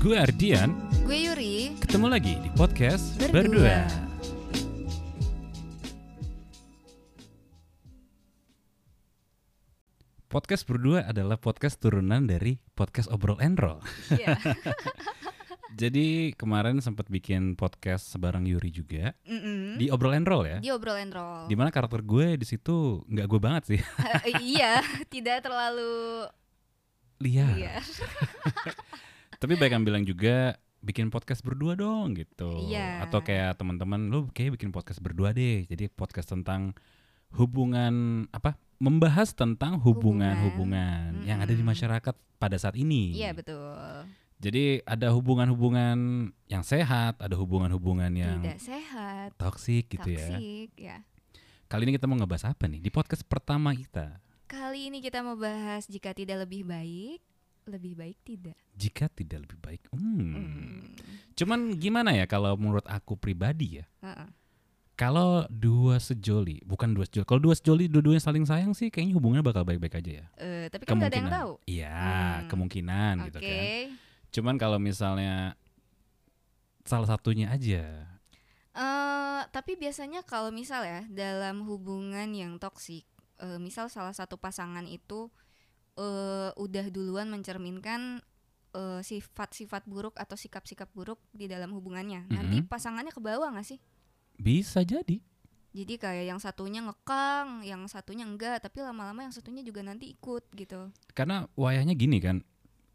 Gue Ardian, Gue Yuri. ketemu lagi di podcast Berdua. Berdua. Podcast Berdua adalah podcast turunan dari podcast Obrol and Roll. Iya. Jadi kemarin sempat bikin podcast sebarang Yuri juga Mm-mm. di Obrol and Roll ya. Di obrol and roll. Di mana karakter gue di situ nggak gue banget sih. Eh, iya, tidak terlalu Lihat. iya. Tapi baik yang bilang juga bikin podcast berdua dong gitu. Iya. Atau kayak teman-teman lu kayak bikin podcast berdua deh. Jadi podcast tentang hubungan apa? Membahas tentang hubungan-hubungan yang ada di masyarakat pada saat ini. Iya betul. Jadi ada hubungan-hubungan yang sehat, ada hubungan-hubungan yang Tidak sehat. toksik gitu ya. toksik, ya. Kali ini kita mau ngebahas apa nih di podcast pertama kita? Kali ini kita mau bahas jika tidak lebih baik, lebih baik tidak. Jika tidak lebih baik. Hmm. Hmm. Cuman gimana ya kalau menurut aku pribadi ya? Heeh. Kalau dua sejoli, bukan dua sejoli. Kalau dua sejoli dua-duanya saling sayang sih kayaknya hubungannya bakal baik-baik aja ya. Eh, tapi kan nggak ada yang tahu. Iya, Hmm. kemungkinan Oke. gitu kan. Cuman kalau misalnya salah satunya aja. Eh, tapi biasanya kalau misal ya dalam hubungan yang toksik, eh, misal salah satu pasangan itu eh, udah duluan mencerminkan eh, sifat-sifat buruk atau sikap-sikap buruk di dalam hubungannya, nanti Mhm. pasangannya ke bawah nggak sih? Bisa jadi. Jadi kayak yang satunya ngekang, yang satunya enggak, tapi lama-lama yang satunya juga nanti ikut gitu. Karena wayahnya gini kan.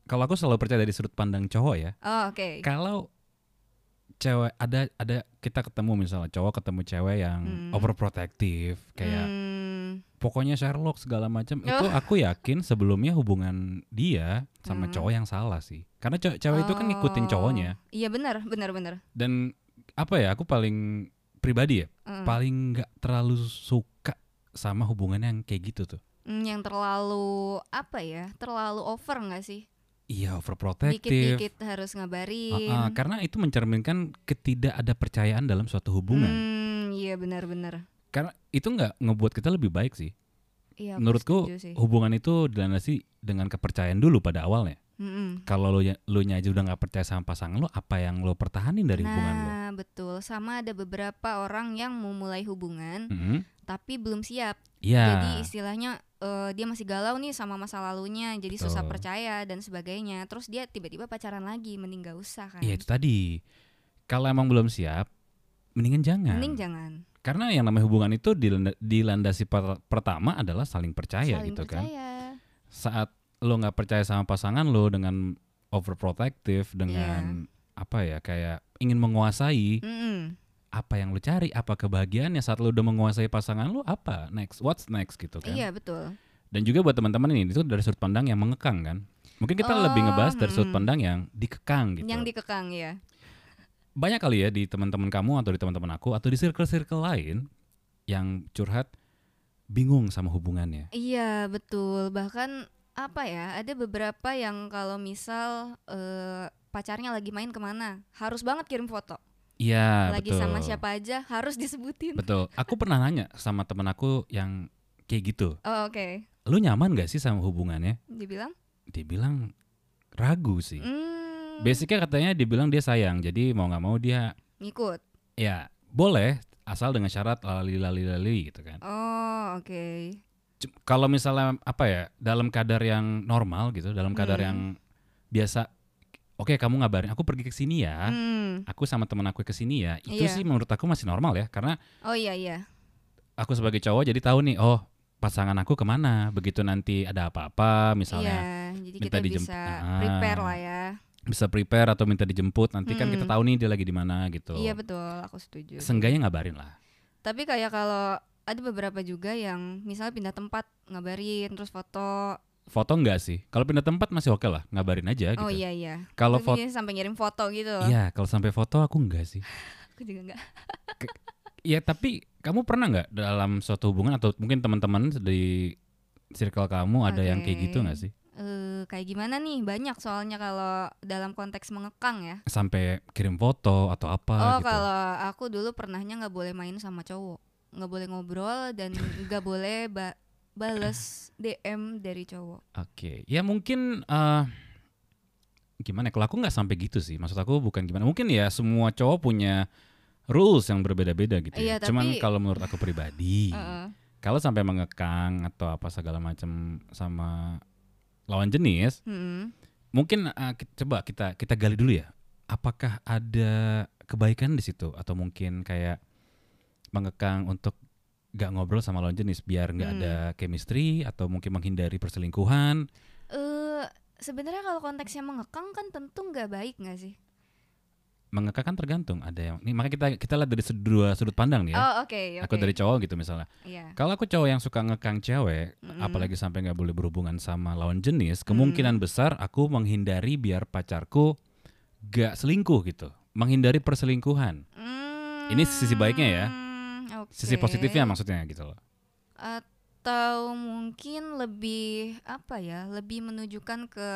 Kalau aku selalu percaya dari sudut pandang cowok ya. Oh, oke. Kalau cewek ada ada kita ketemu misalnya cowok ketemu cewek yang Hmm. overprotective kayak Hmm, pokoknya Sherlock segala macam Oh. itu aku yakin sebelumnya hubungan dia sama Hmm. cowok yang salah sih karena cewek cewek itu kan ngikutin oh. cowoknya Iya benar, benar, benar. dan apa ya aku paling pribadi ya Mm. paling nggak terlalu suka sama hubungan yang kayak gitu tuh Hmm, yang terlalu apa ya? Terlalu over nggak sih? iya overprotective Dikit-dikit harus ngabarin. Uh-uh, karena itu mencerminkan ketidak ada percayaan dalam suatu hubungan Hmm, iya benar-benar. Karena itu nggak ngebuat kita lebih baik sih Iya, menurutku sih. hubungan itu dilandasi dengan kepercayaan dulu pada awalnya Mm-mm. kalau lo lu nya aja udah nggak percaya sama pasangan lo apa yang lo pertahanin dari hubungan lo Nah, betul. Sama ada beberapa orang yang mau mulai hubungan Mhm. tapi belum siap. Iya. Jadi istilahnya eh, dia masih galau nih sama masa lalunya, jadi susah Betul. percaya dan sebagainya. Terus dia tiba-tiba pacaran lagi, mending gak usah kan. Iya itu tadi. Kalau emang belum siap, mendingan jangan. Mending jangan. Karena yang namanya hubungan itu dilanda- dilandasi per- pertama adalah saling percaya Saling gitu kan. percaya. Saat lo nggak percaya sama pasangan lo dengan overprotective, dengan apa ya kayak ingin menguasai Mm-mm. apa yang lo cari, apa kebahagiaannya saat lo udah menguasai pasangan lo apa next, what's next gitu kan. Iya betul. Dan juga buat teman-teman ini itu dari sudut pandang yang mengekang kan. Mungkin kita lebih Oh, ngebahas dari sudut mm. pandang yang dikekang gitu. Yang dikekang ya. Banyak kali ya di teman-teman kamu atau di teman-teman aku atau di circle-circle lain yang curhat bingung sama hubungannya. Iya betul. Bahkan apa ya? Ada beberapa yang kalau misal eh, pacarnya lagi main ke mana, harus banget kirim foto. Iya, lagi betul. sama siapa aja harus disebutin. Betul. Aku pernah nanya sama temen aku yang kayak gitu. Oh, Oke. Lu nyaman gak sih sama hubungannya? Dibilang? Dia bilang ragu sih. Hmm, Basicnya katanya dibilang dia sayang, jadi mau nggak mau dia ngikut. ya boleh asal dengan syarat lali lali lali gitu kan. Oh oke. C- Kalau misalnya apa ya dalam kadar yang normal gitu, dalam kadar Hmm. yang biasa, oke kamu ngabarin aku pergi ke sini ya, Hmm. aku sama temen aku ke sini ya, itu Iya. sih menurut aku masih normal ya, karena Oh iya iya. aku sebagai cowok jadi tahu nih, oh pasangan aku ke mana, begitu nanti ada apa-apa misalnya Iya. Jadi minta kita dijem- bisa Ah. prepare lah ya. Bisa prepare atau minta dijemput, nanti kan kita Hmm. tahu nih dia lagi di mana gitu. Iya betul. Aku setuju. Seenggaknya ngabarin lah. Tapi kayak kalau ada beberapa juga yang misalnya pindah tempat ngabarin terus foto. Foto enggak sih? Kalau pindah tempat masih oke lah, ngabarin aja gitu. Oh iya iya. Kalau foto, sampai ngirim foto gitu iya kalau sampai foto aku enggak sih. Aku juga enggak. Iya tapi kamu pernah nggak dalam suatu hubungan atau mungkin teman-teman di circle kamu ada yang kayak gitu nggak sih? Eh kayak gimana nih? Banyak soalnya kalau dalam konteks mengekang ya. Sampai kirim foto atau apa oh gitu? kalau aku dulu pernahnya nggak boleh main sama cowok, nggak boleh ngobrol dan nggak boleh ba- bales DM dari cowok. Oke, ya mungkin eh gimana? ya, Kalau aku nggak sampai gitu sih. Maksud aku bukan gimana. Mungkin ya semua cowok punya rules yang berbeda-beda gitu ya. Cuman tapi- kalau menurut aku pribadi, Heeh. kalau sampai mengekang atau apa segala macam sama lawan jenis, Mm-mm. mungkin uh, coba kita kita gali dulu ya. Apakah ada kebaikan di situ atau mungkin kayak mengekang untuk gak ngobrol sama lawan jenis biar nggak Hmm. ada chemistry atau mungkin menghindari perselingkuhan? Eh, sebenarnya kalau konteksnya mengekang kan tentu nggak baik nggak sih? Mengekang kan tergantung. Ada yang nih makanya kita kita lihat dari dua sudut pandang nih ya. Oh oke oke. Aku dari cowok gitu misalnya. Iya. Kalau aku cowok yang suka ngekang cewek, Mm-mm. apalagi sampai nggak boleh berhubungan sama lawan jenis, Hmm. kemungkinan besar aku menghindari biar pacarku gak selingkuh gitu, menghindari perselingkuhan. Ini sisi baiknya ya. Oke. Sisi positifnya maksudnya gitu loh. Atau mungkin lebih apa ya? Lebih menunjukkan ke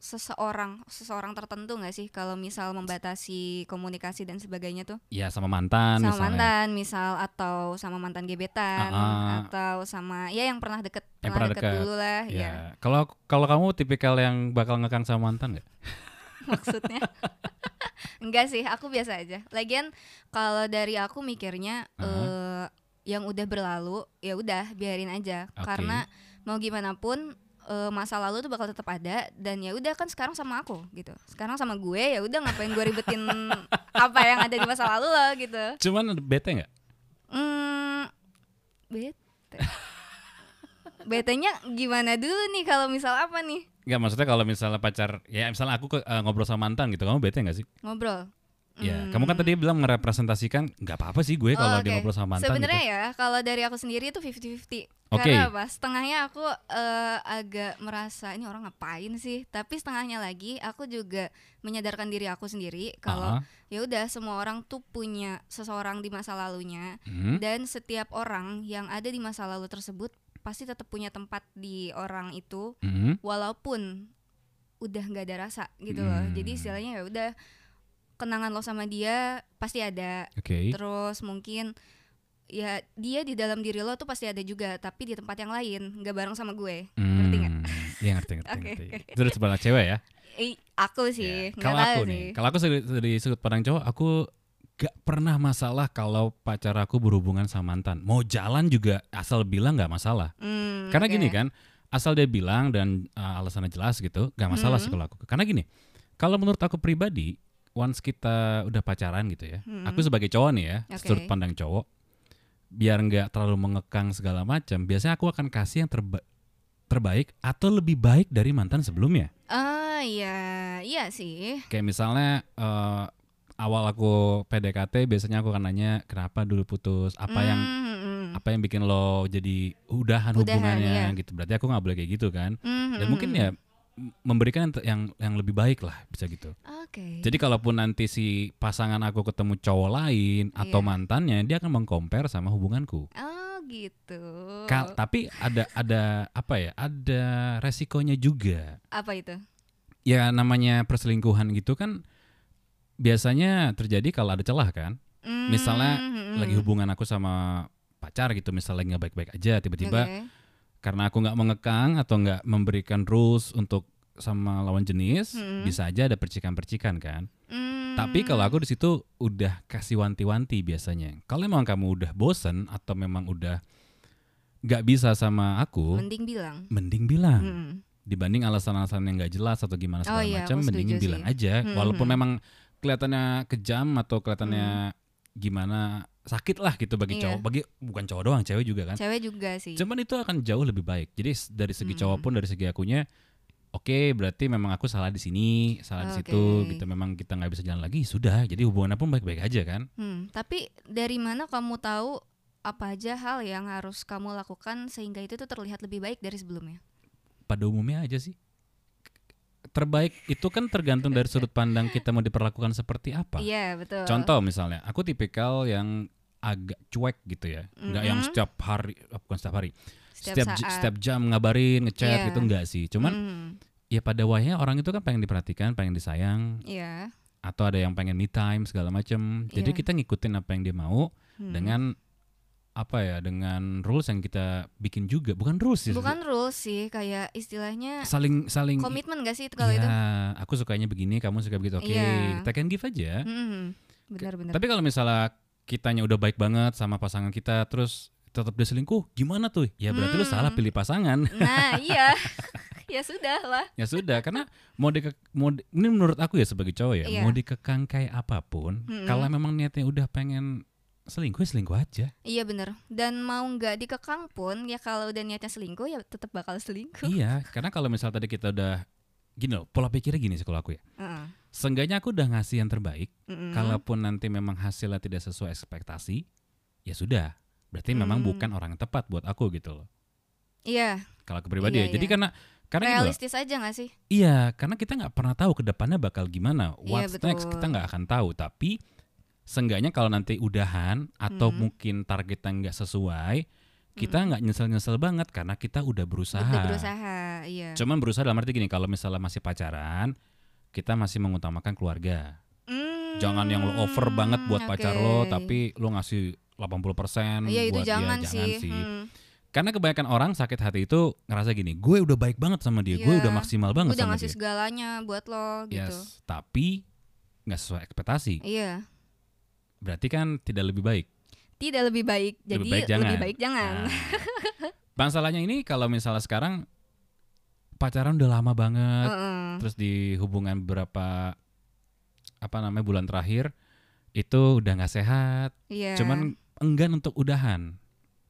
seseorang seseorang tertentu nggak sih kalau misal membatasi komunikasi dan sebagainya tuh Ya sama mantan sama misalnya. mantan misal atau sama mantan gebetan ah. atau sama ya yang pernah deket Yang pernah pernah deket deket. dulu lah ya Ya. Kalau kalau kamu tipikal yang bakal ngekang sama mantan nggak? maksudnya enggak sih aku biasa aja lagian kalau dari aku mikirnya eh yang udah berlalu ya udah biarin aja Oke. karena mau gimana pun eh, masa lalu tuh bakal tetap ada dan ya udah kan sekarang sama aku gitu. Sekarang sama gue ya udah ngapain gue ribetin apa yang ada di masa lalu loh gitu. Cuman bete nggak? hmm, bete. Betenya gimana dulu nih kalau misal apa nih? Nggak maksudnya kalau misalnya pacar, ya misalnya aku ke- eh, ngobrol sama mantan gitu, kamu bete nggak sih? ngobrol Ya, Hmm. kamu kan tadi bilang merepresentasikan nggak apa-apa sih gue kalau Oh, dia oke. ngobrol sama mantan Sebenarnya gitu. ya kalau dari aku sendiri itu 50-50. Oke. Karena apa? Setengahnya aku eh, agak merasa ini orang ngapain sih? Tapi setengahnya lagi aku juga menyadarkan diri aku sendiri kalau Ah, ya udah semua orang tuh punya seseorang di masa lalunya hmm, dan setiap orang yang ada di masa lalu tersebut pasti tetap punya tempat di orang itu hmm. walaupun udah nggak ada rasa gitu loh. Hmm. Jadi istilahnya ya udah kenangan lo sama dia pasti ada Oke. terus mungkin ya dia di dalam diri lo tuh pasti ada juga tapi di tempat yang lain nggak bareng sama gue ngerti? Hmm, Iya ngerti ngerti Oke, ngerti. Itu dari sebelah cewek ya. Eh, aku sih Ya, nggak Kalau aku sih nih, kalau aku dari, sudut pandang cowok, aku gak pernah masalah kalau pacar aku berhubungan sama mantan. Mau jalan juga asal bilang nggak masalah. Hmm, Karena oke. gini kan, asal dia bilang dan uh, alasannya jelas gitu, gak masalah Hmm. sih kalau aku. Karena gini, kalau menurut aku pribadi, once kita udah pacaran gitu ya, Hmm. aku sebagai cowok nih ya, Oke. sudut pandang cowok, biar nggak terlalu mengekang segala macam, biasanya aku akan kasih yang terba- terbaik atau lebih baik dari mantan sebelumnya. ah iya iya sih Kayak misalnya eh, awal aku PDKT biasanya aku akan nanya kenapa dulu putus, apa yang Hmm, hmm, hmm. apa yang bikin lo jadi udahan, Udahan, hubungannya iya. gitu. Berarti aku nggak boleh kayak gitu kan. Hmm, Dan hmm, mungkin hmm. ya memberikan yang, yang lebih baik lah bisa gitu. oke Jadi kalaupun nanti si pasangan aku ketemu cowok lain atau Iya. mantannya, dia akan mengcompare sama hubunganku. oh gitu Ka- tapi ada ada apa ya? Ada resikonya juga. apa itu Ya namanya perselingkuhan gitu kan biasanya terjadi kalau ada celah kan. Hmm, Misalnya hmm, hmm. Lagi hubungan aku sama pacar gitu, misalnya nggak baik-baik aja, tiba-tiba Oke. Karena aku nggak mengekang atau nggak memberikan rules untuk sama lawan jenis, Hmm. bisa aja ada percikan-percikan kan. Hmm. Tapi kalau aku di situ udah kasih wanti-wanti biasanya. Kalau memang kamu udah bosen atau memang udah nggak bisa sama aku, mending bilang mending bilang. Hmm. Dibanding alasan-alasan yang nggak jelas atau gimana segala Oh iya, macam, setuju bilang sih. aja. Hmm, Walaupun hmm. memang kelihatannya kejam atau kelihatannya gimana sakit lah gitu bagi Iya. cowok, bagi bukan cowok doang, cewek juga kan. cewek juga sih Cuman itu akan jauh lebih baik. Jadi dari segi Hmm. cowok pun dari segi akunya, oke berarti memang aku salah di sini, salah di situ, gitu. Memang kita nggak bisa jalan lagi, sudah. Jadi hubungannya pun baik-baik aja kan. Hmm, tapi dari mana kamu tahu apa aja hal yang harus kamu lakukan sehingga itu tuh terlihat lebih baik dari sebelumnya? Pada umumnya aja sih. Terbaik itu kan tergantung dari sudut pandang kita mau diperlakukan seperti apa. Iya betul. Contoh misalnya, aku tipikal yang agak cuek gitu ya, nggak yang Mhm. setiap hari, eh, bukan setiap hari, setiap, setiap saat. setiap jam ngabarin, ngechat Iya. gitu enggak sih. Cuman Hmm, ya pada wayanya orang itu kan pengen diperhatikan, pengen disayang, Iya. atau ada yang pengen me time segala macam. Jadi Iya. kita ngikutin apa yang dia mau Hmm. dengan apa ya dengan rules yang kita bikin juga bukan rules sih Bukan rules sih, kayak istilahnya saling saling komitmen gak sih itu kalau ya, itu? aku sukanya begini kamu suka begitu oke Iya. kita can give aja Mm-mm. Benar-benar. tapi kalau misalnya kitanya udah baik banget sama pasangan kita terus tetap dia selingkuh gimana tuh ya berarti lu salah Hmm. pilih pasangan Nah, iya. ya sudah lah. ya sudah karena mau di mau di- ini menurut aku ya sebagai cowok ya Iya. mau dikekang kayak apa pun Mm-mm. kalau memang niatnya udah pengen selingkuh ya selingkuh aja Iya bener Dan mau nggak dikekang pun ya kalau udah niatnya selingkuh ya tetap bakal selingkuh. iya karena kalau misal tadi kita udah gini loh pola pikirnya gini sih kalau aku ya Heeh. Seenggaknya aku udah ngasih yang terbaik Mm-mm. kalaupun nanti memang hasilnya tidak sesuai ekspektasi ya sudah berarti memang Hmm. bukan orang yang tepat buat aku gitu loh Iya, kalau aku pribadi Iya, ya jadi iya. karena karena loh, realistis aja nggak sih? iya karena kita nggak pernah tahu ke depannya bakal gimana Iya, what's next betul. kita nggak akan tahu tapi seenggaknya kalau nanti udahan atau Hmm. mungkin targetnya nggak sesuai kita Mm-mm. nggak nyesel-nyesel banget karena kita udah berusaha Udah berusaha, iya. cuman berusaha dalam arti gini kalau misalnya masih pacaran kita masih mengutamakan keluarga Hmm, jangan yang lo over banget buat pacar lo tapi lo ngasih 80% Iya itu buat dia jangan, jangan sih. sih Hmm. karena kebanyakan orang sakit hati itu ngerasa gini gue udah baik banget sama dia gue Iya. udah maksimal banget Udah sama ngasih dia segalanya buat lo gitu. yes tapi nggak sesuai ekspektasi Iya. Berarti kan tidak lebih baik Tidak lebih baik. Jadi lebih baik jangan, lebih baik jangan. Nah, masalahnya ini kalau misalnya sekarang pacaran udah lama banget Heeh. terus di hubungan beberapa apa namanya bulan terakhir itu udah nggak sehat Iya. cuman enggan untuk udahan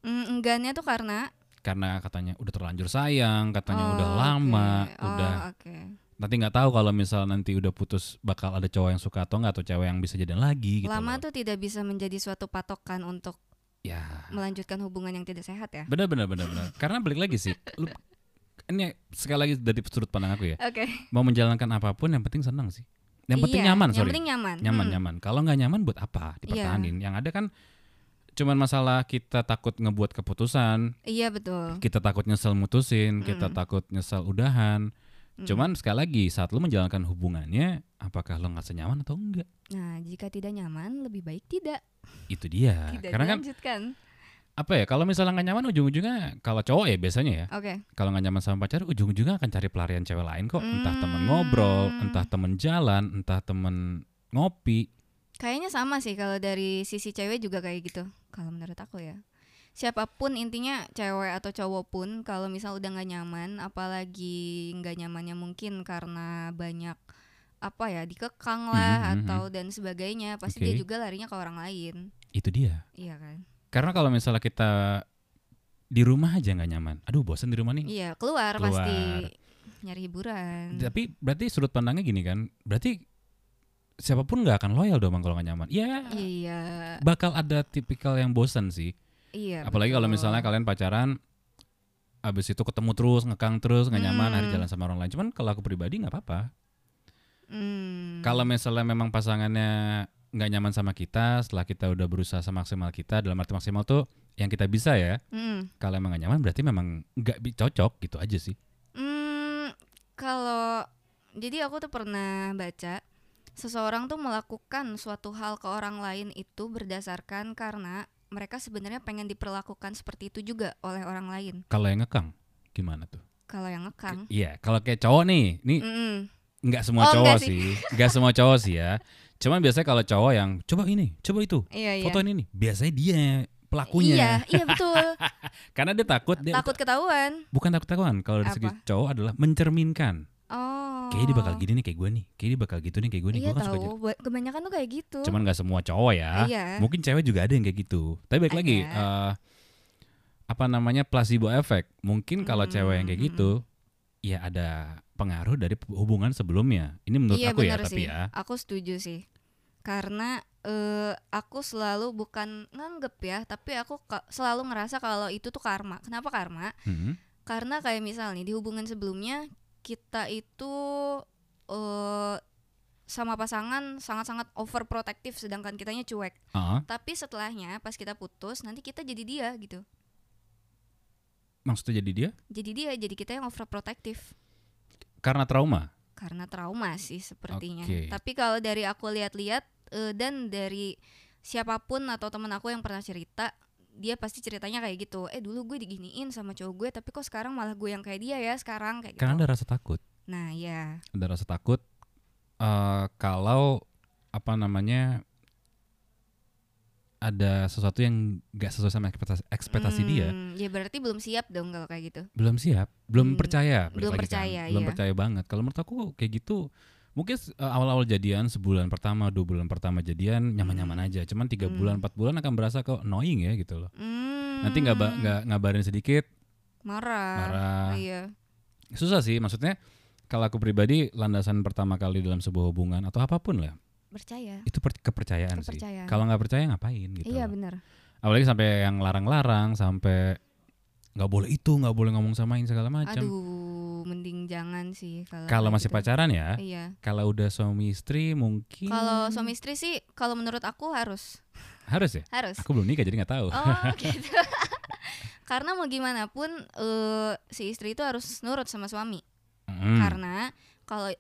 Mm, enggannya tuh karena karena katanya udah terlanjur sayang, katanya Oh, udah oke. lama, Oh, udah oke. Nanti nggak tahu kalau misal nanti udah putus bakal ada cowok yang suka atau nggak atau cewek yang bisa jadian lagi gitu. Lama loh. tuh tidak bisa menjadi suatu patokan untuk Ya, melanjutkan hubungan yang tidak sehat ya. benar benar benar benar. Karena balik lagi sih, lu, ini sekali lagi dari sudut pandang aku ya, Oke. mau menjalankan apa pun yang penting senang sih. Yang penting Iya, nyaman, Yang sorry. penting nyaman. nyaman Hmm. nyaman. Kalau nggak nyaman buat apa dipertahanin? Yang ada kan cuman masalah kita takut ngebuat keputusan, Iya betul. kita takut nyesel mutusin, kita Mm. takut nyesel udahan. Mm. Cuman sekali lagi saat lu menjalankan hubungannya, apakah lo nggak senyaman atau enggak? Nah, jika tidak nyaman lebih baik tidak. Itu dia. tidak Karena kan dilanjutkan. apa ya? Kalau misalnya nggak nyaman, ujung-ujungnya kalau cowok ya biasanya ya, Oke. kalau nggak nyaman sama pacar, ujung-ujungnya akan cari pelarian cewek lain kok. Entah temen Hmm. ngobrol, entah temen jalan, entah temen ngopi. Kayaknya sama sih kalau dari sisi cewek juga kayak gitu. Kalau menurut aku ya. Siapa pun intinya cewek atau cowok pun kalau misal udah nggak nyaman, apalagi nggak nyamannya mungkin karena banyak apa ya dikekang lah Mhm, mhm, atau dan sebagainya, pasti Oke. dia juga larinya ke orang lain. Itu dia. Iya kan? Karena kalau misalnya kita di rumah aja nggak nyaman, aduh bosan di rumah nih. Iya, keluar, Keluar. pasti nyari hiburan. Tapi berarti sudut pandangnya gini kan, berarti siapa pun nggak akan loyal dong kalau nggak nyaman. Ya Iya, bakal ada tipikal yang bosan sih. Iya. Apalagi kalau misalnya kalian pacaran abis itu ketemu terus, ngekang terus, nggak nyaman, hari Hmm. jalan sama orang lain. Cuman kalau aku pribadi nggak apa-apa. Hmm. Kalau misalnya memang pasangannya nggak nyaman sama kita, setelah kita udah berusaha semaksimal kita, dalam arti maksimal tuh yang kita bisa ya. Hmm. Kalau emang nggak nyaman, berarti memang nggak cocok gitu aja sih. Hmm, kalau jadi aku tuh pernah baca seseorang tuh melakukan suatu hal ke orang lain itu berdasarkan karena mereka sebenarnya pengen diperlakukan seperti itu juga oleh orang lain. Kalau yang ngekang, gimana tuh? Kalau yang ngekang, Iya, kalau kayak cowok nih, nih Mm-mm. nggak semua Oh, cowok sih, nggak semua cowok sih ya. Cuman biasanya kalau cowok yang coba ini, coba itu, iya iya. fotoin ini, biasanya dia pelakunya. Iya, iya betul. Karena dia takut, dia Takut ketahuan. bukan takut takuan. Kalau dari segi cowok adalah mencerminkan. Oh. Kayaknya dia bakal gini nih kayak gue nih, kayaknya dia bakal gitu nih kayak gue nih. Iya gue kan suka tahu. Buat- Kebanyakan tuh kayak gitu. Cuman nggak semua cowok ya. Iya. Mungkin cewek juga ada yang kayak gitu. Tapi baik lagi, eh, apa namanya placebo effect. Mungkin kalau Mm, cewek yang kayak mm, gitu, ya ada pengaruh dari hubungan sebelumnya. Ini menurut iya aku ya, benar tapi sih. ya. Aku setuju sih. Karena eh, aku selalu bukan nganggep ya, tapi aku selalu ngerasa kalau itu tuh karma. Kenapa karma? Hmm. Karena kayak misal nih di hubungan sebelumnya kita itu eh sama pasangan sangat-sangat overprotective sedangkan kitanya cuek. Ah, Tapi setelahnya pas kita putus nanti kita jadi dia gitu. maksudnya jadi dia Jadi dia jadi kita yang overprotective. karena trauma. karena trauma sih sepertinya. Oke. Tapi kalau dari aku lihat-lihat eh, dan dari siapa pun atau temen aku yang pernah cerita dia pasti ceritanya kayak gitu eh dulu gue diginiin sama cowok gue tapi kok sekarang malah gue yang kayak dia ya sekarang kayak gitu Karena ada rasa takut. nah ya Ada rasa takut eh kalau apa namanya ada sesuatu yang gak sesuai sama ekspektasi, ekspektasi dia, Hmm, ya berarti belum siap dong kalau kayak gitu belum siap, belum Hmm, percaya, belum kan. percaya, belum iya. percaya banget. Kalau menurut aku kayak gitu, mungkin eh, awal-awal jadian sebulan pertama, dua bulan pertama jadian nyaman-nyaman aja. Cuman tiga Hmm. bulan, empat bulan akan berasa kok annoying ya gitu loh. Hmm, Nanti nggak nggak ngabarin sedikit, marah marah. iya susah sih. Maksudnya kalau aku pribadi landasan pertama kali dalam sebuah hubungan atau apa pun lah, percaya itu per- kepercayaan, sih. kepercayaan Kalau nggak percaya ngapain gitu. iya benar Apalagi sampai yang larang-larang, sampai nggak boleh itu, nggak boleh ngomong samain segala macam. aduh mending jangan sih kalau Kalau masih gitu. pacaran ya, iya kalau udah suami istri mungkin kalau suami istri sih kalau menurut aku harus harus ya. harus Aku belum nikah jadi nggak tahu. oh gitu karena mau gimana pun eh, si istri itu harus nurut sama suami Hmm. karena kalau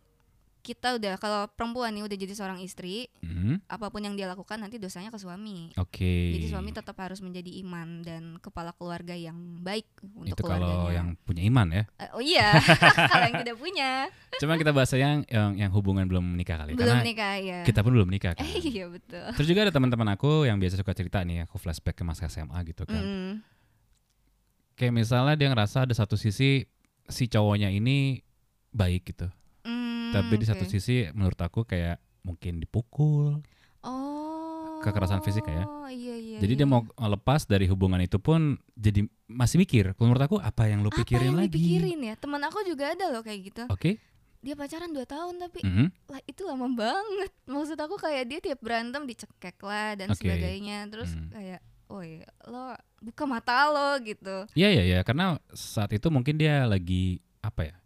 kita udah kalau perempuan nih udah jadi seorang istri Hmm, apa pun yang dia lakukan nanti dosanya ke suami Oke. jadi suami tetap harus menjadi iman dan kepala keluarga yang baik untuk itu keluarganya kalau yang punya iman ya. Eh, oh iya kalau yang tidak punya Cuma kita bahas yang yang, yang hubungan belum menikah kali. belum Karena nikah ya kita pun belum nikah kan. eh, iya betul Terus juga ada teman-teman aku yang biasa suka cerita nih, aku flashback ke masa SMA gitu kan. Mm-mm. Kayak misalnya dia ngerasa ada satu sisi si cowoknya ini baik gitu. Mm, Tapi di satu oke. sisi menurut aku kayak mungkin dipukul. oh kekerasan fisik ya. iya iya Jadi iya. dia mau lepas dari hubungan itu pun jadi masih mikir. Kalau menurut aku apa yang lu apa pikirin yang lagi? dipikirin ya teman aku juga ada loh kayak gitu Oke. dia pacaran 2 tahun tapi Mhm. lah itu lama banget maksud aku kayak dia tiap berantem dicekek lah dan Oke. sebagainya terus Hmm. kayak Woi, lo buka mata lo gitu. Iya iya iya karena saat itu mungkin dia lagi apa ya?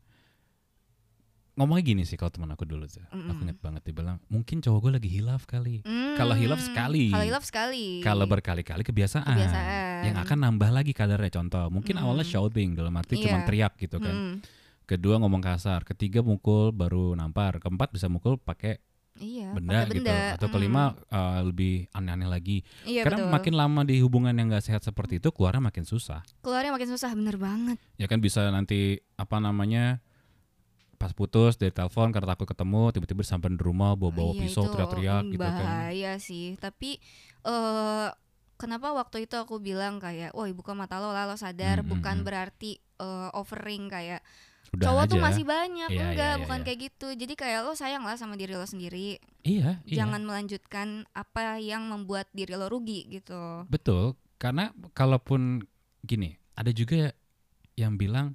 Ngomongnya gini sih kalau teman aku dulu tuh. Aku Mm-mm. ingat banget dia bilang, "Mungkin cowok gue lagi hilaf kali." Kalau hilaf Hmm, sekali. Kalau hilaf sekali. Kalau berkali-kali kebiasaan. Kebiasaan. Yang akan nambah lagi kadarnya contoh. Mungkin Mm-mm. awalnya shouting dalam arti cuma Iya. teriak gitu kan. Hmm, Kedua ngomong kasar, ketiga mukul baru nampar, keempat bisa mukul pakai Iya. benda, pakai gitu. benda. Atau Hmm. kelima eh, lebih aneh-aneh lagi. Iya Karena betul. makin lama di hubungan yang gak sehat seperti itu keluarnya makin susah. keluarnya makin susah bener banget. Ya kan bisa nanti apa namanya pas putus dari telepon karena takut ketemu tiba-tiba sampai di rumah bawa-bawa Iya, pisau teriak-teriak mm, gitu kan. Bahaya sih. Tapi eh kenapa waktu itu aku bilang kayak, woi buka mata lo lah lo sadar. Hmm, Bukan hmm, hmm. berarti eh, offering kayak Udah cowok aja. tuh masih banyak Iya, enggak iya, iya, bukan iya. kayak gitu jadi kayak lo sayang lah sama diri lo sendiri Iya, iya. jangan melanjutkan apa yang membuat diri lo rugi gitu Betul, karena kalaupun gini, ada juga yang bilang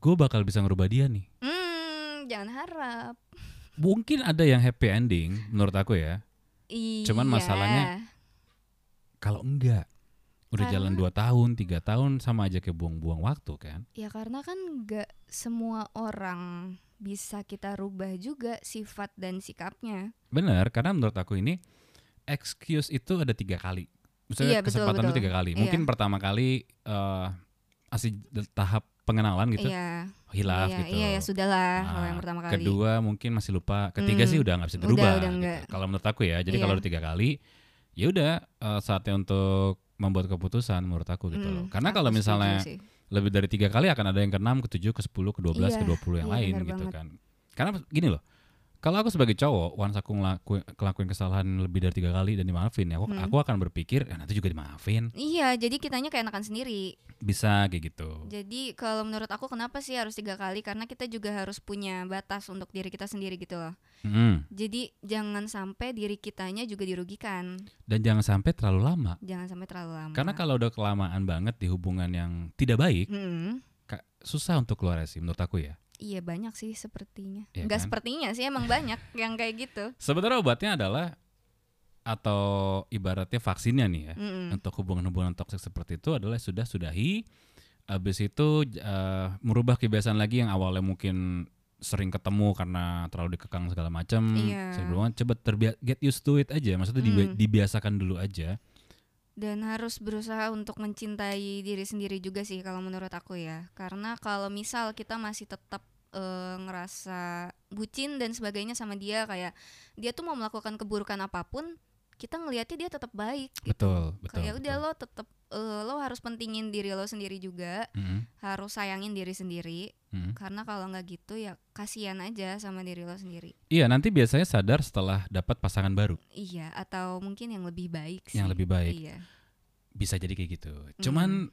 gue bakal bisa ngerubah dia nih. hmm jangan harap Mungkin ada yang happy ending menurut aku ya. iya Cuman masalahnya Kalau enggak, udah Karena- jalan 2 tahun, tiga tahun sama aja kayak buang-buang waktu kan. ya karena kan nggak semua orang bisa kita rubah juga sifat dan sikapnya Bener, karena menurut aku ini excuse itu ada tiga kali. Misalnya Iya, betul, kesempatan itu tiga kali. Iya. Mungkin pertama kali eh masih tahap pengenalan gitu, iya hilaf iya, gitu. iya ya sudahlah Nah, kalau yang pertama kali Kedua mungkin masih lupa. Ketiga Hmm, sih udah nggak bisa udah, dirubah. udah gitu. Kalau menurut aku ya. Jadi Iya. kalau udah tiga kali, ya udah eh, saatnya untuk membuat keputusan menurut aku gitu Mm, loh. Karena aku kalau misalnya sih. lebih dari tiga kali akan ada yang ke-6, ke-7, ke-10, ke-12, Iya, ke-20 yang iya, lain gitu banget. kan. Karena gini loh. Kalau aku sebagai cowok, once aku ngelakuin, ngelakuin kesalahan lebih dari tiga kali dan dimaafin ya, aku, Hmm. aku akan berpikir ya nanti juga dimaafin. iya jadi kitanya kayak enakan sendiri Bisa kayak gitu. Jadi kalau menurut aku kenapa sih harus tiga kali? Karena kita juga harus punya batas untuk diri kita sendiri gitu loh. Mm. Jadi jangan sampai diri kitanya juga dirugikan. Dan jangan sampai terlalu lama. Jangan sampai terlalu lama. Karena kalau udah kelamaan banget di hubungan yang tidak baik, ka- susah untuk keluar sih menurut aku ya. Iya banyak sih sepertinya. Iya Enggak kan? sepertinya sih emang banyak yang kayak gitu. Sebenarnya obatnya adalah atau ibaratnya vaksinnya nih ya Mm-mm. untuk hubungan-hubungan toksik seperti itu adalah sudah sudahi. Habis itu eh, merubah kebiasaan lagi yang awalnya mungkin sering ketemu karena terlalu dikekang segala macam. Iya. Coba terbiasa get used to it aja. Maksudnya Mm. dibiasakan dulu aja. Dan harus berusaha untuk mencintai diri sendiri juga sih kalau menurut aku ya. Karena kalau misal kita masih tetap eh, ngerasa bucin dan sebagainya sama dia kayak dia tuh mau melakukan keburukan apa pun kita ngelihatnya dia tetap baik gitu. Betul, betul. kayak udah betul. lo tetap eh, lo harus pentingin diri lo sendiri juga Mm-mm, harus sayangin diri sendiri mm-mm. karena kalau nggak gitu ya kasihan aja sama diri lo sendiri Iya, nanti biasanya sadar setelah dapat pasangan baru iya atau mungkin yang lebih baik sih yang lebih baik. iya Bisa jadi kayak gitu. Cuman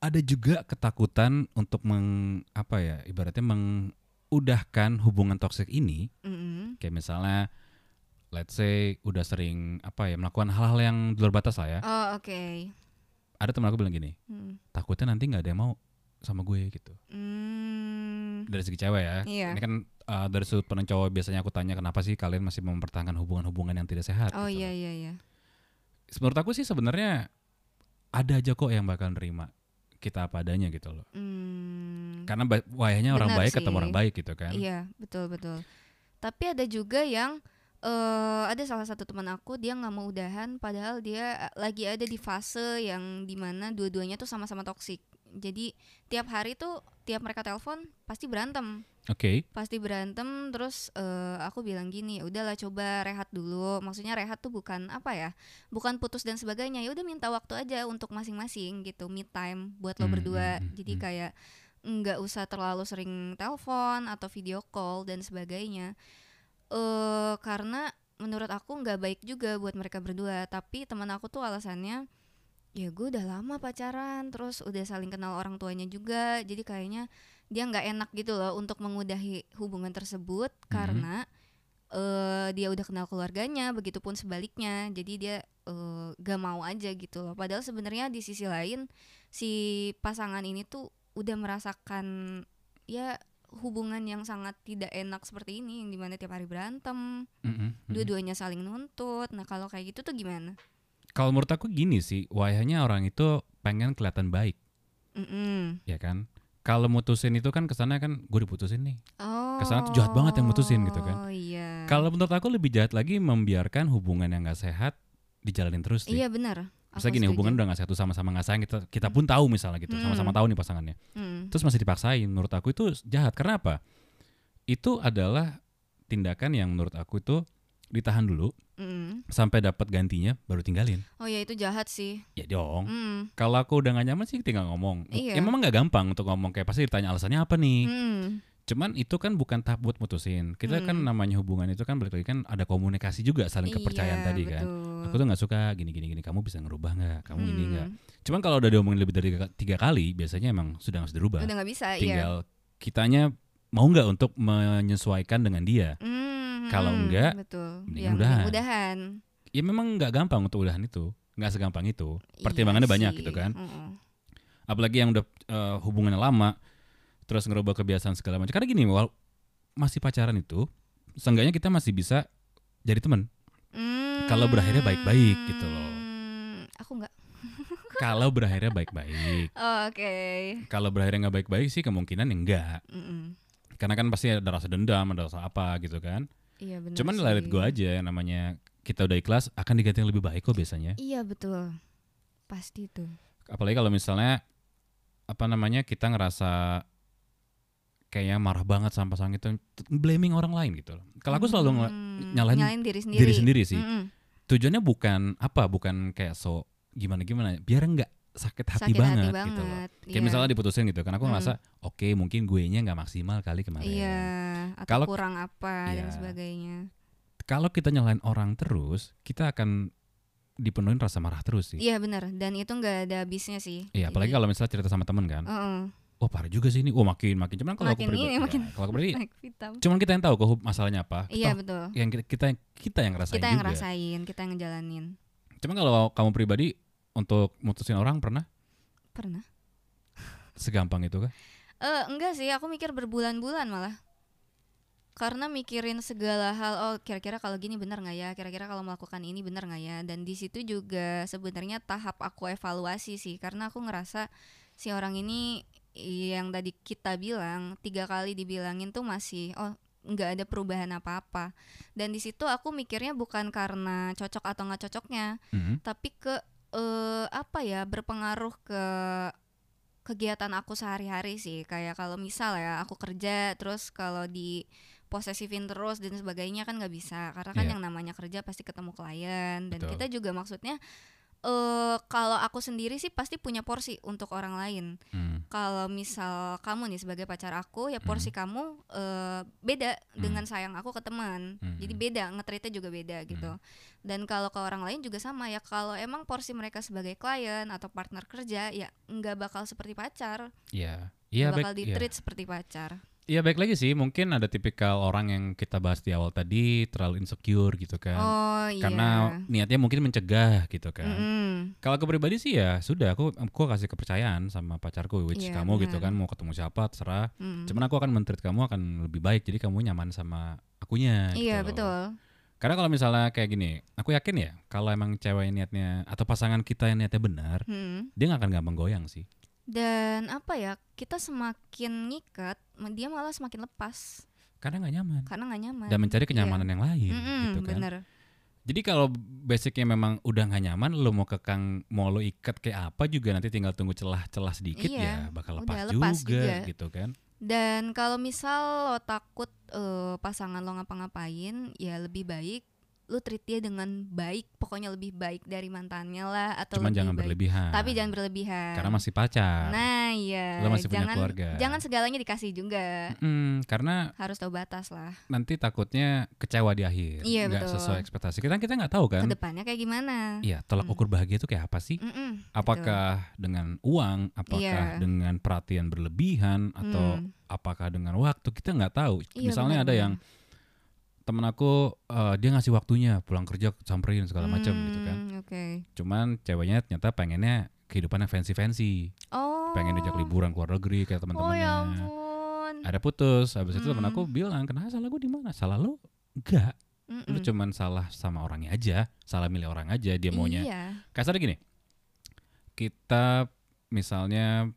ada juga ketakutan untuk meng apa ya, ibaratnya mengudahkan hubungan toksik ini Mm-mm. kayak misalnya let's say udah sering apa ya melakukan hal-hal yang di luar batas lah ya. oh oke Ada teman aku bilang gini, Hmm. takutnya nanti nggak ada yang mau sama gue gitu. Hmm. Dari segi cewek ya. Iya. Ini kan uh, dari sudut pandang cowok biasanya aku tanya kenapa sih kalian masih mempertahankan hubungan-hubungan yang tidak sehat oh gitu iya iya iya Menurut aku sih sebenarnya ada aja kok yang bakal nerima kita apa adanya gitu loh. Hmm. Karena wayahnya orang Benar baik ketemu sih. orang baik gitu kan. Iya, betul betul. Tapi ada juga yang eh ada salah satu teman aku dia nggak mau udahan padahal dia eh, lagi ada di fase yang di mana dua-duanya tuh sama-sama toksik. Jadi tiap hari tuh tiap mereka telepon pasti berantem, Oke. pasti berantem. Terus eh, aku bilang gini, "Ya udahlah coba rehat dulu. Maksudnya rehat tuh bukan apa ya, bukan putus dan sebagainya. Ya udah minta waktu aja untuk masing-masing gitu, me time buat lo Hmm, berdua. hmm, hmm, Jadi hmm. kayak nggak usah terlalu sering telepon atau video call dan sebagainya. Eh karena menurut aku nggak baik juga buat mereka berdua. Tapi teman aku tuh alasannya ya gue udah lama pacaran, terus udah saling kenal orang tuanya juga. Jadi kayaknya dia nggak enak gitu loh untuk mengudahi hubungan tersebut karena eh dia udah kenal keluarganya, begitupun sebaliknya. Jadi dia eh, gak mau aja gitu loh. Padahal sebenarnya di sisi lain si pasangan ini tuh udah merasakan ya hubungan yang sangat tidak enak seperti ini yang di mana tiap hari berantem, Mm-mm, mm-mm. dua-duanya saling nuntut. Nah kalau kayak gitu tuh gimana? Kalau menurut aku gini sih, wayahnya orang itu pengen kelihatan baik, Mm-mm. ya kan? Kalau mutusin itu kan kesannya kan gue diputusin nih. Oh. Kesannya tuh jahat banget yang mutusin gitu kan. Oh iya. Kalau menurut aku lebih jahat lagi membiarkan hubungan yang gak sehat dijalanin terus sih. iya benar. Misalnya gini setuju. hubungan udah gak sehat tuh sama-sama gak sayang kita kita pun tahu misalnya gitu, Hmm. sama-sama tahu nih pasangannya. Mm. Terus masih dipaksain, menurut aku itu jahat. Karena apa? Itu adalah tindakan yang menurut aku itu ditahan dulu Mm. sampai dapat gantinya baru tinggalin. Oh ya itu jahat sih. Ya dong. Mm. Kalau aku udah gak nyaman sih tinggal ngomong. Iya. Ya memang gak gampang untuk ngomong kayak pasti ditanya alasannya apa nih. Mm. Cuman itu kan bukan tahap buat mutusin. Kita kan Hmm. namanya hubungan itu kan balik lagi kan ada komunikasi juga saling kepercayaan Iya, tadi kan. betul. Aku tuh nggak suka gini gini gini. Kamu bisa ngerubah nggak? Kamu ini Hmm. nggak? Cuman kalau udah diomongin lebih dari tiga, kali, biasanya emang sudah harus dirubah. Udah nggak bisa, iya. Tinggal kitanya mau nggak untuk menyesuaikan dengan dia. Mm, Kalau mm, enggak, betul. Ya, udahan. mending udahan. Ya memang nggak gampang untuk udahan itu. Nggak segampang itu. Iya Pertimbangannya banyak sih, gitu kan. mm-mm. Apalagi yang udah eh, hubungannya lama, terus ngerubah kebiasaan segala macam. Karena gini, wal- masih pacaran itu, seenggaknya kita masih bisa jadi teman. Kalau berakhirnya baik-baik gitu loh. Aku nggak. Kalau berakhirnya baik-baik. Oh, Oke. Kalau berakhirnya nggak baik-baik sih kemungkinan enggak. Mm-mm. Karena kan pasti ada rasa dendam, ada rasa apa gitu kan. Iya benar. Cuman sih. let it go aja yang namanya kita udah ikhlas akan diganti yang lebih baik kok biasanya. Iya betul. Pasti tuh. Apalagi kalau misalnya apa namanya kita ngerasa kayaknya marah banget sama pasangan itu blaming orang lain gitu loh. Kalau aku selalu Hmm, nyalahin diri sendiri. diri sendiri sih. Mm-mm. Tujuannya bukan apa, bukan kayak so gimana gimana, biar nggak sakit hati Sakit banget, hati gitu loh. banget. Kayak iya. misalnya diputusin gitu kan aku Mm. ngerasa oke mungkin gue nya nggak maksimal kali kemarin. Iya. Atau Kalau- kurang apa dan Iya. sebagainya. Kalau kita nyalain orang terus, kita akan dipenuhin rasa marah terus sih. Iya benar. Dan itu nggak ada habisnya sih. Iya, apalagi kalau misalnya cerita sama temen kan. Heeh. Wah parah juga sih ini. Wah makin makin. Cuman kalau aku Makin pribadi, ini, ya, makin- kalau aku pribadi, cuman kita yang tahu kok masalahnya apa. Iya Toh, betul. yang kita kita kita yang ngerasain Kita yang juga. ngerasain, kita yang ngejalanin. Cuman kalau kamu pribadi untuk mutusin orang pernah Pernah? segampang itu kah? Eh enggak sih, aku mikir berbulan-bulan malah. Karena mikirin segala hal, oh kira-kira kalau gini benar nggak ya? Kira-kira kalau melakukan ini benar nggak ya? Dan di situ juga sebenarnya tahap aku evaluasi sih, karena aku ngerasa si orang ini yang tadi kita bilang tiga kali dibilangin tuh masih oh nggak ada perubahan apa-apa. Dan di situ aku mikirnya bukan karena cocok atau nggak cocoknya, Mhm. tapi ke eh, apa ya berpengaruh ke kegiatan aku sehari-hari sih kayak kalau misal ya aku kerja terus kalau di posesifin terus dan sebagainya kan nggak bisa karena kan Iya. yang namanya kerja pasti ketemu klien dan Betul. kita juga maksudnya eh kalau aku sendiri sih pasti punya porsi untuk orang lain Hmm. kalau misal kamu nih sebagai pacar aku ya porsi kamu eh, beda dengan sayang aku ke teman Hmm. jadi beda ngetritnya juga beda gitu dan kalau ke orang lain juga sama ya kalau emang porsi mereka sebagai klien atau partner kerja ya nggak bakal seperti pacar Iya. nggak Iya bakal baik. di Iya. treat seperti pacar Iya baik lagi sih. Mungkin ada tipikal orang yang kita bahas di awal tadi terlalu insecure gitu kan. oh iya Karena niatnya mungkin mencegah gitu kan. Mm-mm. Kalau aku pribadi sih ya sudah aku aku kasih kepercayaan sama pacarku which Iya, kamu gitu benar. kan mau ketemu siapa terserah. Mm. Cuman aku akan mentreat kamu akan lebih baik jadi kamu nyaman sama akunya gitu iya loh. betul Karena kalau misalnya kayak gini, aku yakin ya kalau emang cewek niatnya atau pasangan kita yang niatnya benar, Mm. dia nggak akan gampang goyang sih. Dan apa ya kita semakin ngikat dia malah semakin lepas Karena nggak nyaman karena nggak nyaman dan mencari kenyamanan yang lain Mm-mm, gitu kan. bener Jadi kalau basicnya memang udah nggak nyaman, lo mau kekang, mau lo ikat kayak apa juga nanti tinggal tunggu celah-celah sedikit Iya, ya bakal udah lepas, lepas juga, juga. gitu kan. Dan kalau misal lo takut eh, pasangan lo ngapa-ngapain, ya lebih baik lo treat dia dengan baik, pokoknya lebih baik dari mantannya lah atau Cuman lebih jangan baik. berlebihan. Tapi jangan berlebihan. Karena masih pacar. Nah, iya. Lo masih punya jangan, keluarga. Jangan segalanya dikasih juga. Mm, karena Harus tahu batas lah. nanti takutnya kecewa di akhir, Iya, nggak betul. sesuai ekspektasi. Kita kita nggak tahu kan. Ke depannya kayak gimana? Iya, tolak Hmm. ukur bahagia itu kayak apa sih? Mm-mm, Apakah dengan uang, apakah Iya. dengan perhatian berlebihan, atau Hmm. apakah dengan waktu? Kita nggak tahu. Iya, Misalnya ada benar-benar. yang temen aku eh, dia ngasih waktunya pulang kerja samperin segala macam gitu kan. Hmm, Oke. Cuman ceweknya ternyata pengennya kehidupan yang fancy-fancy, Oh. pengen diajak liburan ke luar negeri kayak Oh teman-temannya. ya ampun. Ada putus, habis itu temen Hmm. aku bilang, "Kenapa salah gue di mana?" Salah lu enggak. Lu Mm-mm. cuman salah sama orangnya aja, salah milih orang aja dia maunya. Iya. Kasarnya gini. Kita misalnya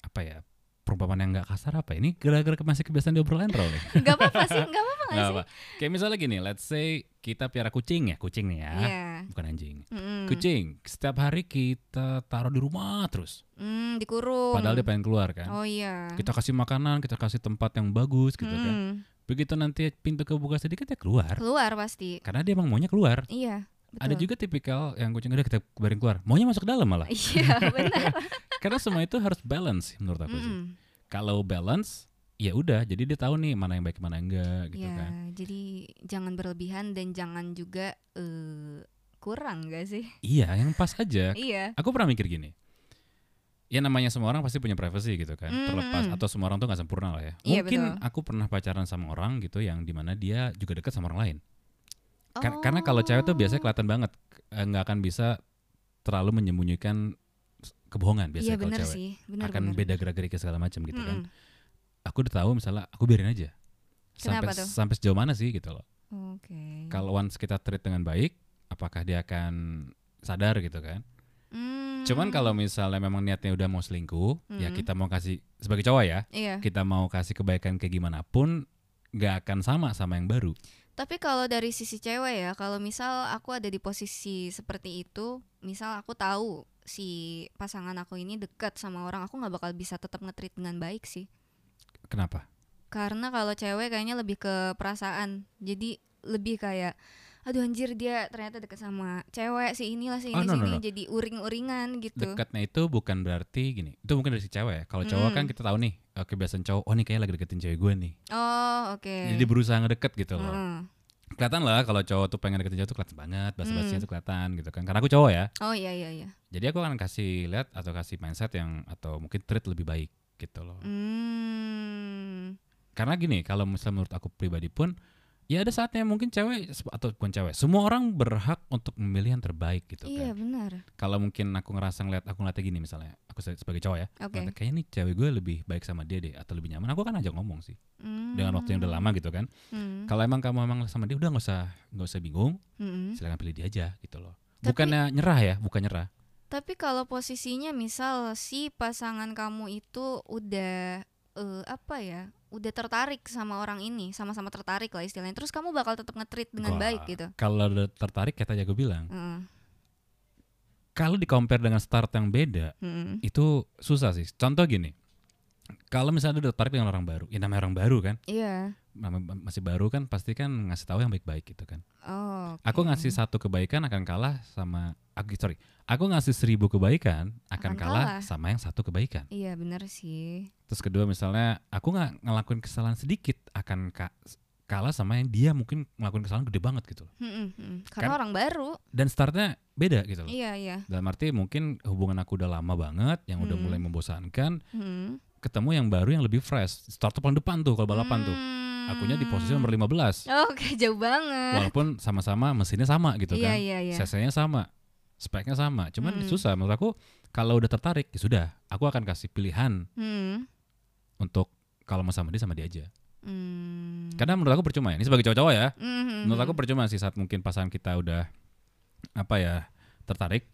apa ya? Perumpamaan yang nggak kasar apa? Ini gara-gara masih kebiasaan di obrolan Rol nih. Gak apa-apa sih, gak apa-apa gak Nggak apa. Kayak misalnya gini, let's say kita piara kucing ya, kucing nih ya, Iya. bukan anjing. Mm-mm. Kucing, setiap hari kita taruh di rumah terus. Hmm, dikurung. Padahal dia pengen keluar kan. Oh iya. Kita kasih makanan, kita kasih tempat yang bagus gitu kan. Mm. Begitu nanti pintu kebuka sedikit ya keluar. Keluar pasti. Karena dia emang maunya keluar. Iya. Betul. Ada juga tipikal yang kucing udah kita kebarin keluar, maunya masuk ke dalam malah. Iya benar. Karena semua itu harus balance menurut aku sih. Mm-mm. Kalau balance, ya udah. Jadi dia tahu nih mana yang baik mana yang enggak gitu Iya, kan. jadi jangan berlebihan dan jangan juga eh kurang gak sih? Iya, yang pas aja. Iya. Aku pernah mikir gini. Ya namanya semua orang pasti punya privacy gitu kan. Mm, Terlepas mm. atau semua orang tuh gak sempurna lah ya. Iya, Mungkin betul. aku pernah pacaran sama orang gitu yang di mana dia juga dekat sama orang lain. Kar- Oh. Karena kalau cewek tuh biasanya kelihatan banget eh, nggak akan bisa terlalu menyembunyikan kebohongan biasanya Iya kalau cewek. sih, benar akan benar. beda gerak-gerik segala macam gitu kan. Mm-mm. Aku udah tahu misalnya aku biarin aja. Sampai Kenapa tuh? sampai sejauh mana sih gitu loh. Oke. Kalau once kita treat dengan baik, apakah dia akan sadar gitu kan? Hmm. Cuman kalau misalnya memang niatnya udah mau selingkuh, ya Mm. kita mau kasih sebagai cowok ya, Iya. kita mau kasih kebaikan kayak gimana pun nggak akan sama sama yang baru. Tapi kalau dari sisi cewek ya, kalau misal aku ada di posisi seperti itu, misal aku tahu si pasangan aku ini dekat sama orang, aku nggak bakal bisa tetap ngetrit dengan baik sih. Kenapa? Karena kalau cewek kayaknya lebih ke perasaan. Jadi lebih kayak aduh anjir dia ternyata deket sama cewek si inilah si Oh, ini no, si no, ini no. jadi uring-uringan gitu. Dekatnya itu bukan berarti gini. Itu mungkin dari si cewek. ya. Kalau cowok Mm. kan kita tahu nih eh, kebiasaan cowok. Oh nih kayak lagi deketin cewek gue nih. Oh, oke. Jadi berusaha ngedeket gitu loh. Heeh. Kelihatan lah kalau cowok tuh pengen deketin cewek tuh kelihatan banget. Basa-basinya Mm. tuh kelihatan gitu kan. Karena aku cowok ya. Oh iya iya iya. Jadi aku akan kasih lihat atau kasih mindset yang atau mungkin treat lebih baik gitu loh. Hmm. Karena gini, kalau misalnya menurut aku pribadi pun ya ada saatnya mungkin cewek atau bukan cewek, semua orang berhak untuk memilih yang terbaik gitu Iya kan. benar. Kalau mungkin aku ngerasa ngeliat aku ngeliatnya gini misalnya, aku se- sebagai cowok ya, Oke. ngeliatnya, kayaknya nih cewek gue lebih baik sama dia deh atau lebih nyaman, aku kan ajak ngomong sih dengan waktu yang udah lama gitu kan. Hmm. Kalau emang kamu emang sama dia udah nggak usah nggak usah bingung, Hmm. silakan pilih dia aja gitu loh. Tapi- Bukannya nyerah ya, bukan nyerah. Tapi kalau posisinya misal si pasangan kamu itu udah eh, apa ya, udah tertarik sama orang ini, sama-sama tertarik lah istilahnya. Terus kamu bakal tetap nge-treat dengan Wah, baik gitu. Kalau udah tertarik, kayak tadi aku bilang, Heeh. kalau di compare dengan start yang beda, Hmm. itu susah sih. Contoh gini, kalau misalnya udah tertarik dengan orang baru, ya namanya orang baru kan, Iya. nama- masih baru kan pasti kan ngasih tahu yang baik-baik gitu kan. Oh. Aku oke. ngasih satu kebaikan akan kalah sama, aku sorry, aku ngasih seribu kebaikan akan, Akan kalah, kalah. sama yang satu kebaikan. Iya benar sih. Terus kedua misalnya aku nggak ngelakuin kesalahan sedikit akan ka- kalah sama yang dia mungkin ngelakuin kesalahan gede banget gitu. loh. Mm-mm, mm. Karena Kan- orang baru. Dan startnya beda gitu loh. Iya iya. Dalam arti mungkin hubungan aku udah lama banget, yang udah Hmm. mulai membosankan, Hmm. ketemu yang baru yang lebih fresh. Start paling depan tuh kalau balapan tuh. Akunya di posisi nomor 15. Oke jauh banget. Walaupun sama-sama mesinnya sama gitu Iya kan. iya iya. CC-nya sama. Speknya sama. Cuman Hmm. susah menurut aku kalau udah tertarik ya sudah, aku akan kasih pilihan Hmm. untuk kalau mau sama dia sama dia aja. Hmm. Karena menurut aku percuma ya. Ini sebagai cowok-cowok ya. Mhm. Menurut aku percuma sih saat mungkin pasangan kita udah apa ya tertarik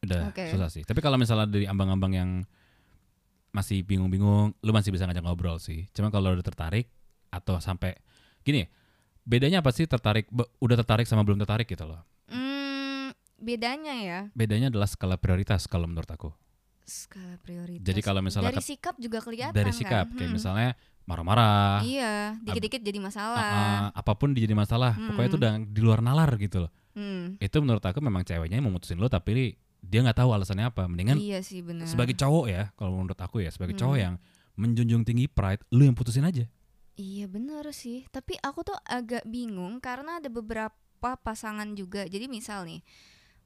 udah Oke. susah sih. Tapi kalau misalnya dari ambang-ambang yang masih bingung-bingung, lu masih bisa ngajak ngobrol sih. Cuma kalau udah tertarik atau sampai gini, bedanya apa sih tertarik be- udah tertarik sama belum tertarik gitu loh. Hmm, bedanya ya Bedanya adalah skala prioritas kalau menurut aku. skala prioritas. Jadi kalau misalnya dari sikap juga kelihatan dari kan? sikap kayak Hmm. misalnya marah-marah, Iya, dikit-dikit jadi ah, masalah. ah, apa pun jadi masalah, pokoknya itu Hmm. udah di luar nalar gitu loh. Hmm. Itu menurut aku memang ceweknya yang memutusin lo tapi dia nggak tahu alasannya apa. Mendingan Iya sih benar. sebagai cowok ya kalau menurut aku ya sebagai cowok Hmm. yang menjunjung tinggi pride lu yang putusin aja Iya benar sih. Tapi aku tuh agak bingung karena ada beberapa pasangan juga. Jadi misal nih,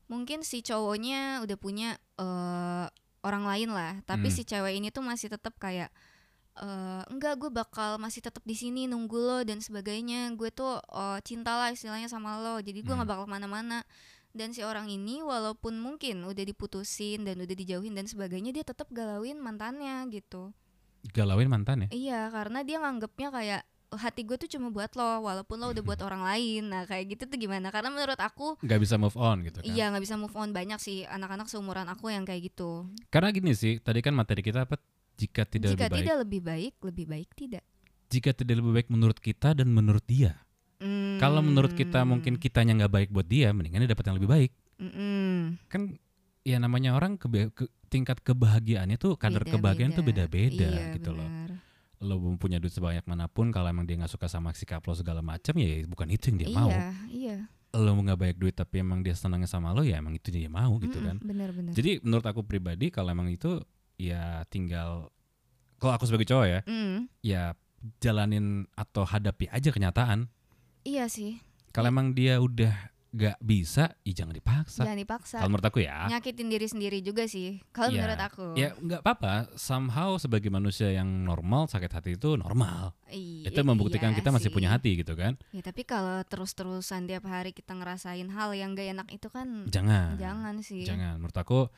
mungkin si cowoknya udah punya eh, orang lain lah, tapi Hmm. si cewek ini tuh masih tetap kayak eh, enggak gue bakal masih tetap di sini nunggu lo dan sebagainya. Gue tuh eh, cinta lah istilahnya sama lo. Jadi gue nggak Hmm. bakal ke mana-mana. Dan si orang ini walaupun mungkin udah diputusin dan udah dijauhin dan sebagainya, dia tetap galauin mantannya gitu. galauin mantan ya Iya, karena dia nganggepnya kayak hati gue tuh cuma buat lo, walaupun lo udah buat orang lain. Nah, kayak gitu tuh gimana? Karena menurut aku, nggak bisa move on gitu kan iya nggak bisa move on banyak sih anak-anak seumuran aku yang kayak gitu. karena gini sih tadi kan materi kita apa jika tidak Jika lebih baik tidak lebih baik, lebih baik tidak. jika tidak lebih baik menurut kita dan menurut dia Hmm. kalau menurut kita mungkin kitanya nggak baik buat dia mendingan dia dapat yang lebih baik Mm-mm. kan ya namanya orang kebe- ke- tingkat kebahagiaannya tuh kadar Beda-beda. kebahagiaan tuh beda-beda Iya, gitu loh benar. lo mau punya duit sebanyak mana pun kalau emang dia nggak suka sama sikap lo segala macam ya bukan itu yang dia iya, mau iya. lo nggak banyak duit tapi emang dia senangnya sama lo ya emang itu dia mau gitu Mm-mm, kan Benar-benar. jadi menurut aku pribadi kalau emang itu ya tinggal kalau aku sebagai cowok ya Mm, ya jalanin atau hadapi aja kenyataan iya sih. kalau emang dia udah nggak bisa ya jangan dipaksa Jangan dipaksa. kalau menurut aku ya Nyakitin diri sendiri juga sih. Kalau Iya. menurut aku. ya nggak apa-apa somehow sebagai manusia yang normal sakit hati itu normal Iya, itu membuktikan iya kita masih sih. punya hati gitu kan Ya tapi kalau terus-terusan tiap hari kita ngerasain hal yang gak enak itu kan jangan jangan sih. jangan menurut aku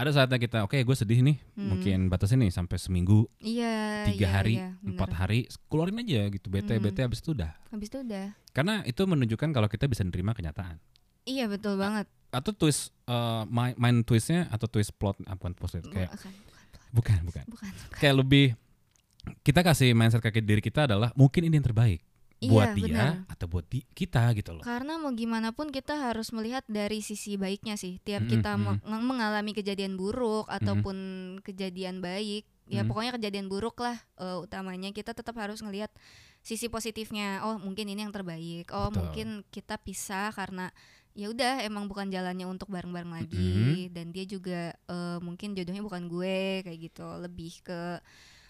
ada saatnya kita oke gue sedih nih Hmm. mungkin batasin nih sampai seminggu Iya. tiga iya, hari iya, empat hari keluarin aja gitu bete Hmm. bete habis itu udah Habis itu udah. karena itu menunjukkan kalau kita bisa nerima kenyataan Iya betul banget. atau twist eh, main, main twistnya atau twist plot apa bukan twist kayak bukan, bukan, bukan bukan bukan, bukan. kayak lebih kita kasih mindset kaki diri kita adalah mungkin ini yang terbaik buat Iya, dia benar. atau buat di, kita gitu loh Karena mau gimana pun kita harus melihat dari sisi baiknya sih. Tiap Mm-mm, kita meng- mengalami kejadian buruk ataupun kejadian baik, ya Mm. pokoknya kejadian buruk lah eh, utamanya kita tetap harus ngelihat sisi positifnya. Oh, mungkin ini yang terbaik. Oh, Betul. mungkin kita pisah karena ya udah emang bukan jalannya untuk bareng-bareng lagi Mm-mm. dan dia juga eh, mungkin jodohnya bukan gue kayak gitu. Lebih ke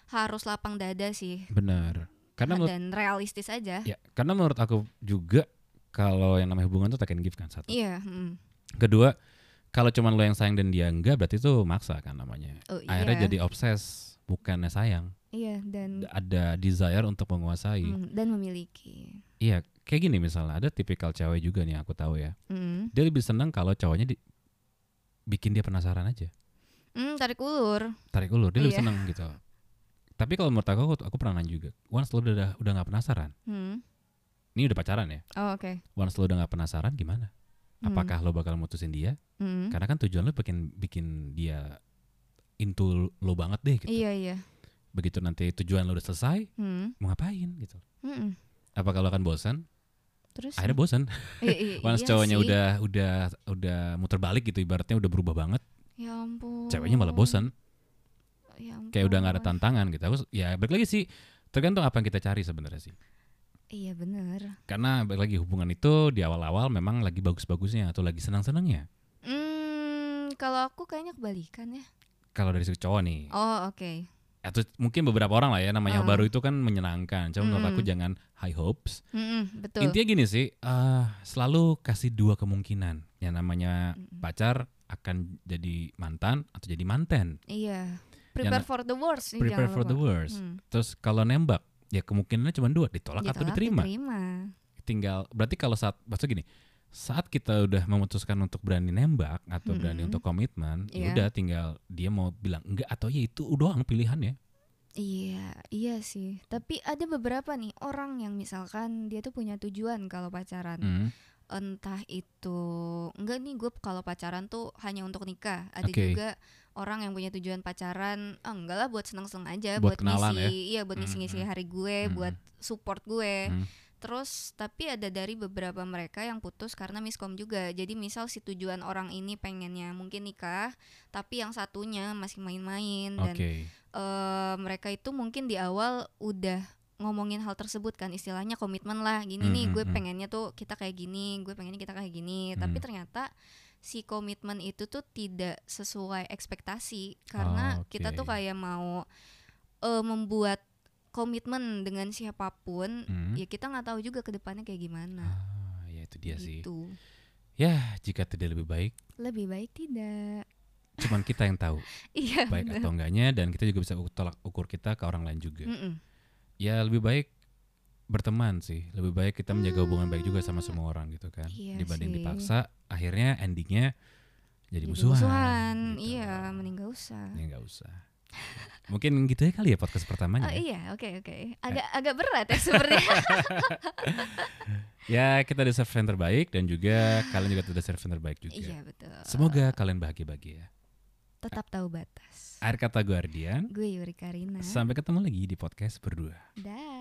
harus lapang dada sih benar karena menurut dan realistis aja. ya karena menurut aku juga kalau yang namanya hubungan tuh take and give kan satu Iya, mm. kedua kalau cuman lo yang sayang dan dia enggak berarti itu maksa kan namanya Oh, akhirnya iya. jadi obses bukannya sayang Iya dan ada desire untuk menguasai mm, dan memiliki. iya kayak gini misalnya ada tipikal cewek juga nih aku tahu ya Mm. dia lebih seneng kalau cowoknya di, bikin dia penasaran aja Mm, tarik ulur. tarik ulur dia lebih Iya. seneng gitu tapi kalau menurut aku aku, aku pernah nanya juga once lo udah udah nggak penasaran Mm. ini udah pacaran ya Oh, oke. once lo udah nggak penasaran gimana Hmm. apakah lo bakal mutusin dia Mm. karena kan tujuan lo bikin bikin dia into lo banget deh gitu Iya, iya. begitu nanti tujuan lo udah selesai Mm. mau ngapain gitu Mm-mm. apakah lo akan bosan Terus akhirnya bosan Iya, iya, once iya cowoknya sih. udah udah udah muter balik gitu ibaratnya udah berubah banget Ya ampun. ceweknya malah bosan Ya kayak udah nggak ada tantangan gitu. Aku ya balik lagi sih tergantung apa yang kita cari sebenarnya sih. Iya bener. Karena balik lagi hubungan itu di awal-awal memang lagi bagus-bagusnya atau lagi senang-senangnya. Hmm, kalau aku kayaknya kebalikan ya. Kalau dari si cowok nih, Oh oke. atau mungkin beberapa orang lah ya namanya Ah. baru itu kan menyenangkan. Cuma menurut aku Mm. jangan high hopes. Mm-mm, betul. Intinya gini sih, eh, selalu kasih dua kemungkinan. Yang namanya Mm-mm. pacar akan jadi mantan atau jadi manten. Iya. Prepare Yang- for the worst. nih, Prepare jangan for the lupa. worst. Hmm. Terus kalau nembak, ya kemungkinannya cuma dua, ditolak, atau Ditolak, diterima. diterima. Tinggal berarti kalau saat maksud gini, saat kita udah memutuskan untuk berani nembak atau berani Mm-mm. untuk komitmen, ya Iya. udah tinggal dia mau bilang enggak atau ya itu doang pilihannya. Iya, iya sih. Tapi ada beberapa nih orang yang misalkan dia tuh punya tujuan kalau pacaran. Hmm. Entah itu enggak nih gue kalau pacaran tuh hanya untuk nikah. Ada Oke. juga orang yang punya tujuan pacaran, ah, enggak lah buat seneng-seneng aja, Buat buat, kenalan ngisi, ya? iya buat ngisi-ngisi Mm-mm. hari gue, Mm-mm. buat support gue. Hmm. Terus tapi ada dari beberapa mereka yang putus karena miskom juga. Jadi misal si tujuan orang ini pengennya mungkin nikah, tapi yang satunya masih main-main dan Oke. eh, mereka itu mungkin di awal udah ngomongin hal tersebut kan istilahnya komitmen lah gini nih Hmm, gue hmm, hmm. pengennya tuh kita kayak gini gue pengennya kita kayak gini tapi Hmm. ternyata si komitmen itu tuh tidak sesuai ekspektasi karena Oh, kita tuh kayak mau eh, membuat komitmen dengan siapa pun Hmm. ya kita nggak tahu juga ke depannya kayak gimana Ah, ya itu dia sih. gitu Ya, jika tidak lebih baik, lebih baik tidak cuman kita yang tahu iya baik bener. atau enggaknya dan kita juga bisa tolak ukur kita ke orang lain juga. Mm-mm. Ya lebih baik berteman sih. Lebih baik kita menjaga hubungan baik juga sama semua orang gitu kan. Iya Dibanding sih. dipaksa, akhirnya endingnya jadi, Jadi musuhan. gitu. iya mending gak usah Ya nggak usah. Mungkin gitu ya kali ya podcast pertamanya. Oh ya. iya, oke oke. Agak agak berat ya sebenarnya. Ya kita deserve yang terbaik dan juga kalian juga deserve yang terbaik juga. iya betul. Semoga kalian bahagia-bahagia. tetap tahu batas. Akhir kata Guardian. Gue Yuri Karina. Sampai ketemu lagi di podcast berdua. Dah.